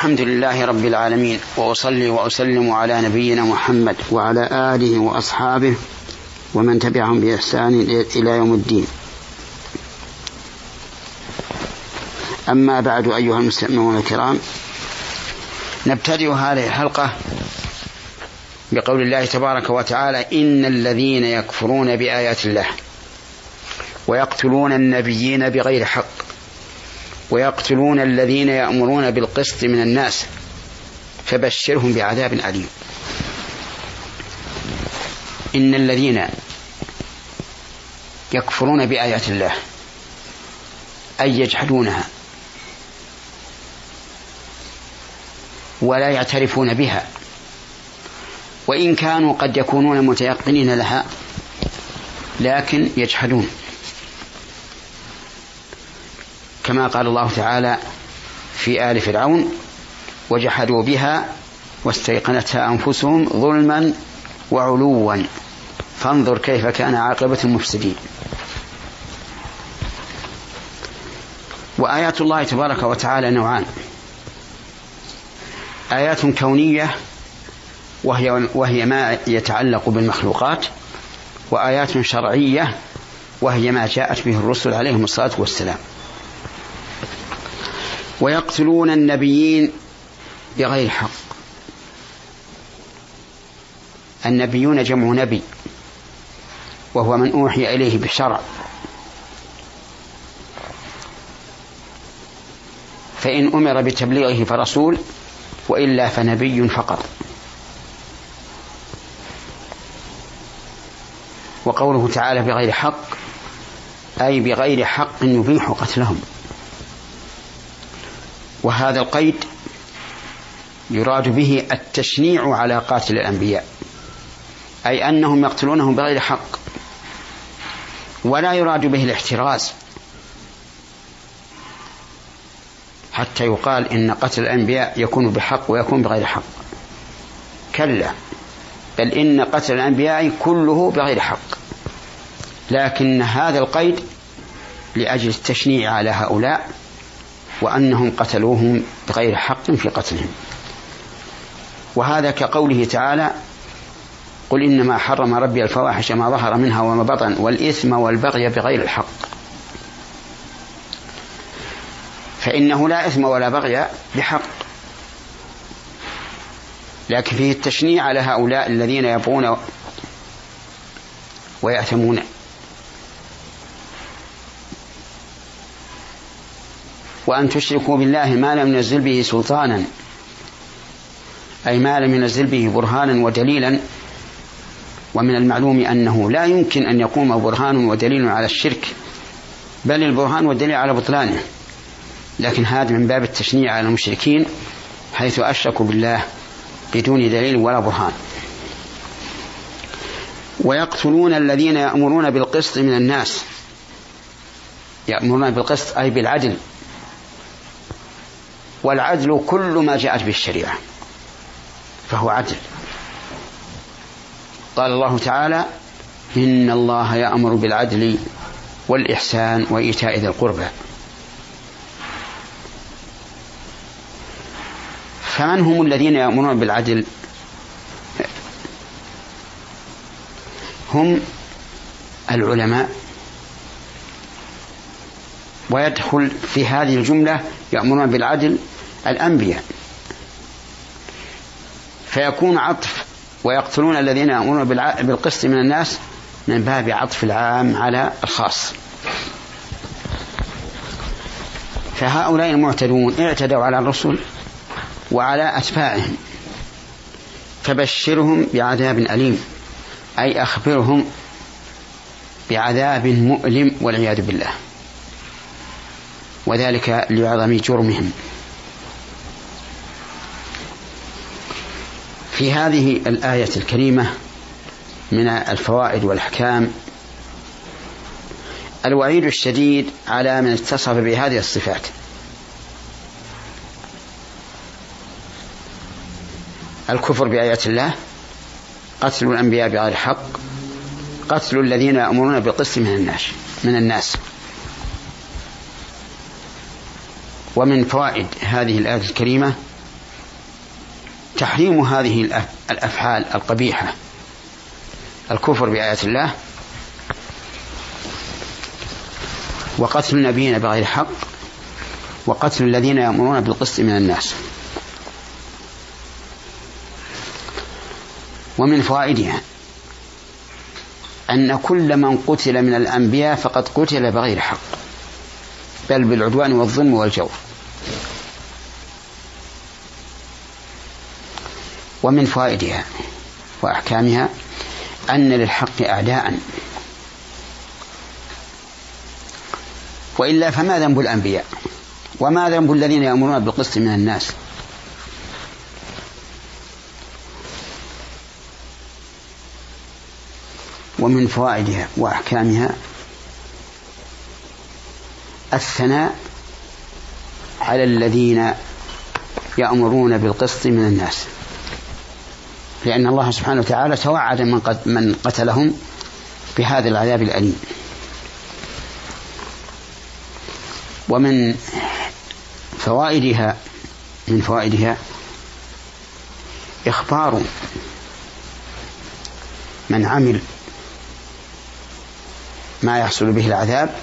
الحمد لله رب العالمين وأصلي وأسلم على نبينا محمد وعلى آله وأصحابه ومن تبعهم بإحسان إلى يوم الدين. أما بعد أيها المستمعون الكرام نبتدئ هذه الحلقة بقول الله تبارك وتعالى إن الذين يكفرون بآيات الله ويقتلون النبيين بغير حق. ويقتلون الذين يأمرون بالقسط من الناس فبشرهم بعذاب أليم. إن الذين يكفرون بآيات الله أي يجحدونها ولا يعترفون بها وإن كانوا قد يكونون متيقنين لها لكن يجحدون. كما قال الله تعالى في آل فرعون وجحدوا بها واستيقنتها أنفسهم ظلما وعلوا. فانظر كيف كان عاقبة المفسدين. وآيات الله تبارك وتعالى نوعان. آيات كونية وهي, وهي ما يتعلق بالمخلوقات وآيات شرعية وهي ما جاءت به الرسل عليهم الصلاة والسلام. ويقتلون النبيين بغير حق. النبيون جمع نبي وهو من أوحي إليه بالشرع فإن أمر بتبليغه فرسول وإلا فنبي فقط. وقوله تعالى بغير حق أي بغير حق يبيح قتلهم. وهذا القيد يراد به التشنيع على قاتل الأنبياء أي أنهم يقتلونهم بغير حق ولا يراد به الاحتراز. حتى يقال إن قتل الأنبياء يكون بحق ويكون بغير حق. كلا بل إن قتل الأنبياء كله بغير حق. لكن هذا القيد لأجل التشنيع على هؤلاء وأنهم قتلوهم بغير حق في قتلهم. وهذا كقوله تعالى قل إنما حرم ربي الفواحش ما ظهر منها وما بطن والإثم والبغي بغير الحق. فإنه لا إثم ولا بغي بحق. لكن فيه التشنيع على هؤلاء الذين يبغون ويأثمون. وأن تشركوا بالله ما لم ينزل به سلطانا. أي ما لم ينزل به برهانا ودليلا. ومن المعلوم أنه لا يمكن أن يقوم برهان ودليل على الشرك بل البرهان والدليل على بطلانه. لكن هذا من باب التشنيع على المشركين حيث أشركوا بالله بدون دليل ولا برهان. ويقتلون الذين يأمرون بالقسط من الناس. يأمرون بالقسط أي بالعدل. والعدل كل ما جاءت به الشريعة فهو عدل. قال الله تعالى إن الله يأمر بالعدل والإحسان وإيتاء ذي القربى. فمن هم الذين يأمرون بالعدل؟ هم العلماء. ويدخل في هذه الجملة يأمرون بالعدل الأنبياء. فيكون عطف ويقتلون الذين يأمرون بالقسط من الناس من باب عطف العام على الخاص. فهؤلاء المعتدون اعتدوا على الرسل وعلى أتباعهم فبشرهم بعذاب أليم أي أخبرهم بعذاب مؤلم والعياذ بالله. وذلك لعظم جرمهم. في هذه الآية الكريمة من الفوائد والأحكام الوعيد الشديد على من اتصف بهذه الصفات. الكفر بآيات الله قتل الأنبياء بغير حق قتل الذين يأمرون بالقسط من الناس من الناس. ومن فوائد هذه الآية الكريمة تحريم هذه الأفعال القبيحة. الكفر بآيات الله. وقتل النبيين بغير حق. وقتل الذين يأمرون بالقسط من الناس. ومن فوائدها أن كل من قتل من الأنبياء فقد قتل بغير حق. بل بالعدوان والظلم والجور. ومن فوائدها وأحكامها أن للحق أعداء. وإلا فما ذنب الأنبياء؟ وما ذنب الذين يأمرون بالقسط من الناس؟ ومن فوائدها وأحكامها الثناء على الذين يأمرون بالقسط من الناس. لأن الله سبحانه وتعالى توعد من, من قتلهم بهذا العذاب الأليم. ومن فوائدها من فوائدها إخبار من عمل ما يحصل به العذاب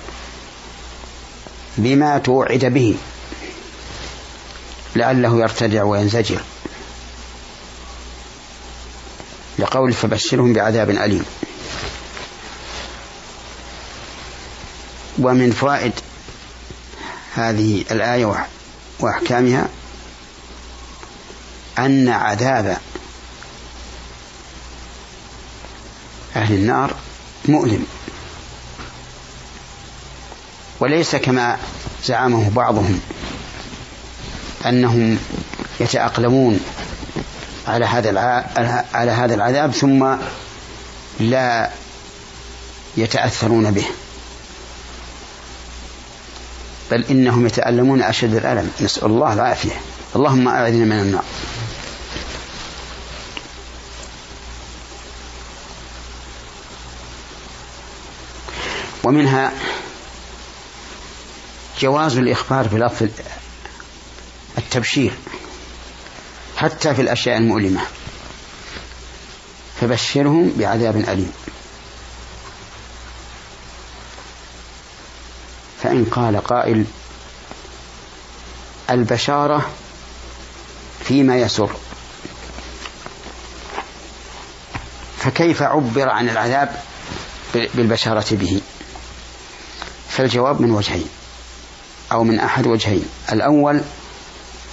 بما توعد به لعله يرتدع وينزجر. لقول فبشرهم بعذاب أليم. ومن فوائد هذه الآية وأحكامها أن عذاب أهل النار مؤلم. وليس كما زعمه بعضهم أنهم يتأقلمون على هذا على هذا العذاب ثم لا يتأثرون به. بل إنهم يتألمون أشد الألم. نسأل الله العافية. اللهم أعذنا من النار. ومنها جواز الإخبار بلفظ التبشير. حتى في الأشياء المؤلمة. فبشرهم بعذاب أليم. فإن قال قائل البشارة فيما يسر. فكيف عبر عن العذاب بالبشارة به؟ فالجواب من وجهين أو من أحد وجهين. الأول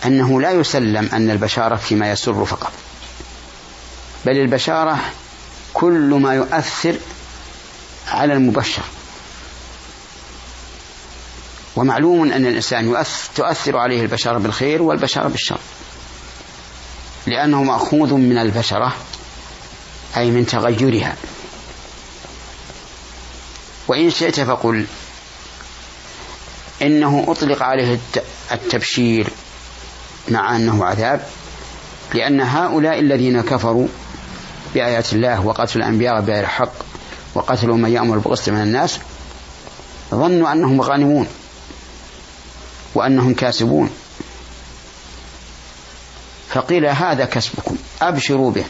أنه لا يسلم أن البشارة فيما يسر فقط. بل البشارة كل ما يؤثر على المبشر. ومعلوم أن الإنسان تؤثر عليه البشارة بالخير والبشارة بالشر. لأنه مأخوذ من البشرة أي من تغيرها. وإن شئت فقل إنه أطلق عليه التبشير مع أنه عذاب لأن هؤلاء الذين كفروا بآيات الله وقتلوا الأنبياء بغير حق وقتلوا من يأمر بالقسط من الناس ظنوا أنهم غانمون وأنهم كاسبون. فقيل هذا كسبكم أبشروا به.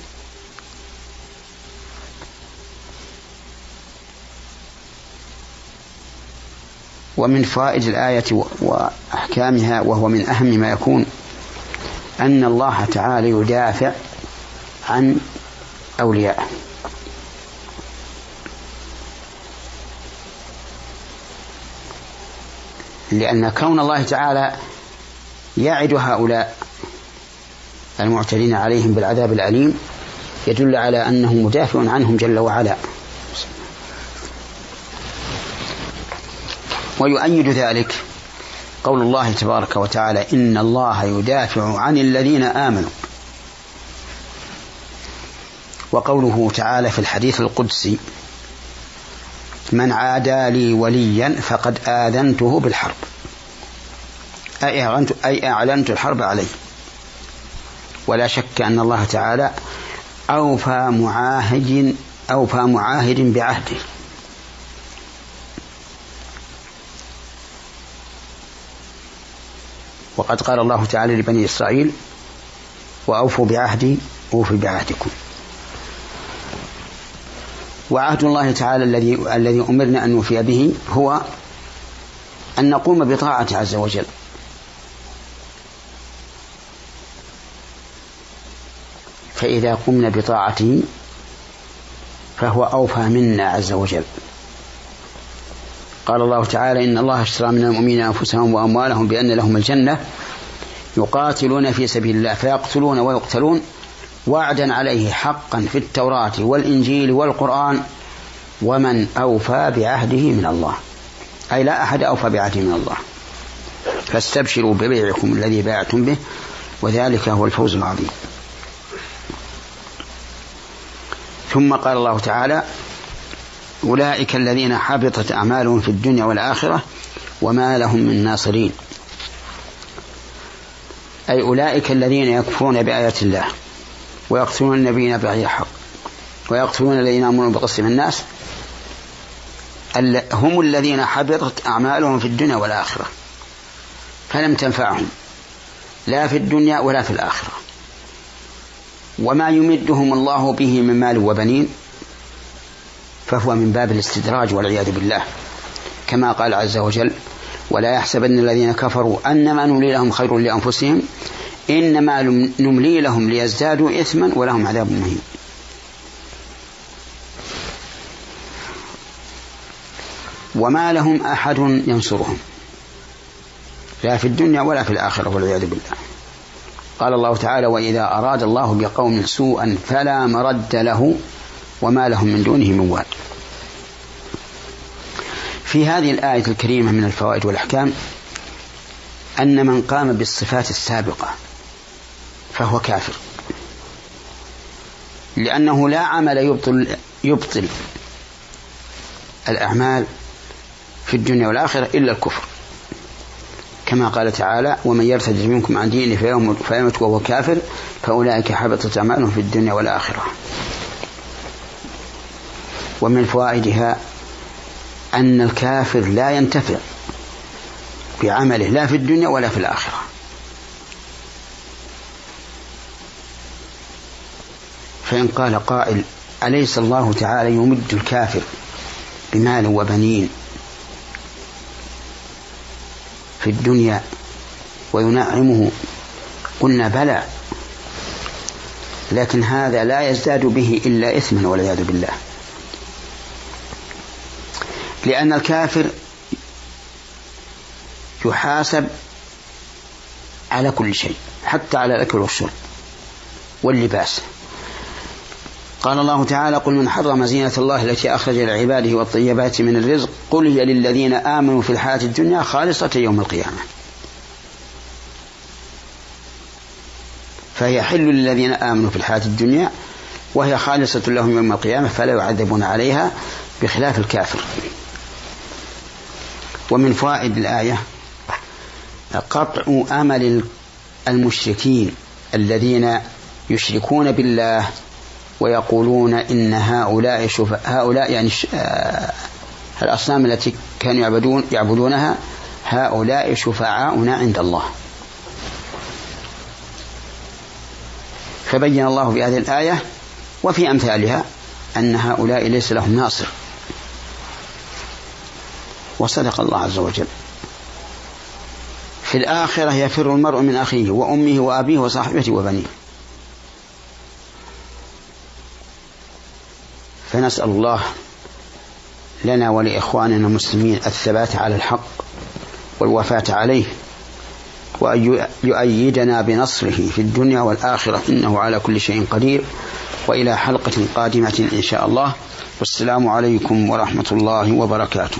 ومن فوائد الآية وأحكامها وهو من أهم ما يكون. أن الله تعالى يدافع عن أوليائه لأن كون الله تعالى يعد هؤلاء المعتدين عليهم بالعذاب الأليم يدل على أنه مدافع عنهم جل وعلا. ويؤيد ذلك قول الله تبارك وتعالى إن الله يدافع عن الذين آمنوا. وقوله تعالى في الحديث القدسي من عادى لي وليا فقد آذنته بالحرب. أي أعلنت, أي أعلنت الحرب عليه ولا شك أن الله تعالى أوفى معاهد أوفى معاهد بعهده. وقد قال الله تعالى لبني إسرائيل وأوفوا بعهدي أوفي بعهدكم. وعهد الله تعالى الذي الذي أمرنا أن نوفي به هو أن نقوم بطاعته عز وجل. فإذا قمنا بطاعته فهو أوفى منا عز وجل. قال الله تعالى إن الله اشترى من المؤمنين أنفسهم وأموالهم بأن لهم الجنة يقاتلون في سبيل الله فيقتلون ويقتلون وعدا عليه حقا في التوراة والإنجيل والقرآن ومن أوفى بعهده من الله. أي لا أحد أوفى بعهده من الله. فاستبشروا ببيعكم الذي باعتم به وذلك هو الفوز العظيم. ثم قال الله تعالى أولئك الذين حبطت أعمالهم في الدنيا والآخرة وما لهم من ناصرين. أي أولئك الذين يكفرون بآيات الله ويقتلون النبيين بغير حق ويقتلون الذين يأمرون بقسم الناس هم الذين حبطت أعمالهم في الدنيا والآخرة فلم تنفعهم لا في الدنيا ولا في الآخرة. وما يمدهم الله به من مال وبنين فهو من باب الاستدراج والعياذ بالله. كما قال عز وجل ولا يحسبن الذين كفروا أنما نملي لهم خير لأنفسهم إنما نملي لهم ليزدادوا إثما ولهم عذاب مهين. وما لهم أحد ينصرهم لا في الدنيا ولا في الآخرة والعياذ بالله. قال الله تعالى وإذا أراد الله بقوم سوءا فلا مرد له وما لهم من دونه من وال في هذه الآية الكريمة من الفوائد والأحكام أن من قام بالصفات السابقة فهو كافر. لأنه لا عمل يبطل يبطل الأعمال في الدنيا والآخرة إلا الكفر. كما قال تعالى ومن يرتد منكم عن دينه فيمت وهو كافر فأولئك حبطت أعمالهم في الدنيا والآخرة. ومن فوائدها أن الكافر لا ينتفع بعمله لا في الدنيا ولا في الآخرة. فإن قال قائل أليس الله تعالى يمد الكافر بمال وبنين في الدنيا وينعمه؟ قلنا بلى لكن هذا لا يزداد به إلا إثما والعياذ بالله. لأن الكافر يحاسب على كل شيء حتى على الأكل والشرب واللباس. قال الله تعالى قل من حرم زينة الله التي أخرج لعباده والطيبات من الرزق قل هي للذين آمنوا في الحياة الدنيا خالصة يوم القيامة. فهي حل للذين آمنوا في الحياة الدنيا وهي خالصة لهم يوم القيامة فلا يعذبون عليها بخلاف الكافر. ومن فوائد الآية قطع أمل المشركين الذين يشركون بالله ويقولون إن هؤلاء شفاء هؤلاء يعني آه، الأصنام التي كانوا يعبدون يعبدونها هؤلاء شفعاؤنا عند الله. فبين الله في هذه الآية وفي أمثالها أن هؤلاء ليس لهم ناصر. وصدق الله عز وجل. في الآخرة يفر المرء من أخيه وأمه وأبيه وصاحبته وبنيه. فنسأل الله لنا ولإخواننا المسلمين الثبات على الحق والوفاة عليه وأن يؤيدنا بنصره في الدنيا والآخرة إنه على كل شيء قدير وإلى حلقة قادمة إن شاء الله. والسلام عليكم ورحمة الله وبركاته.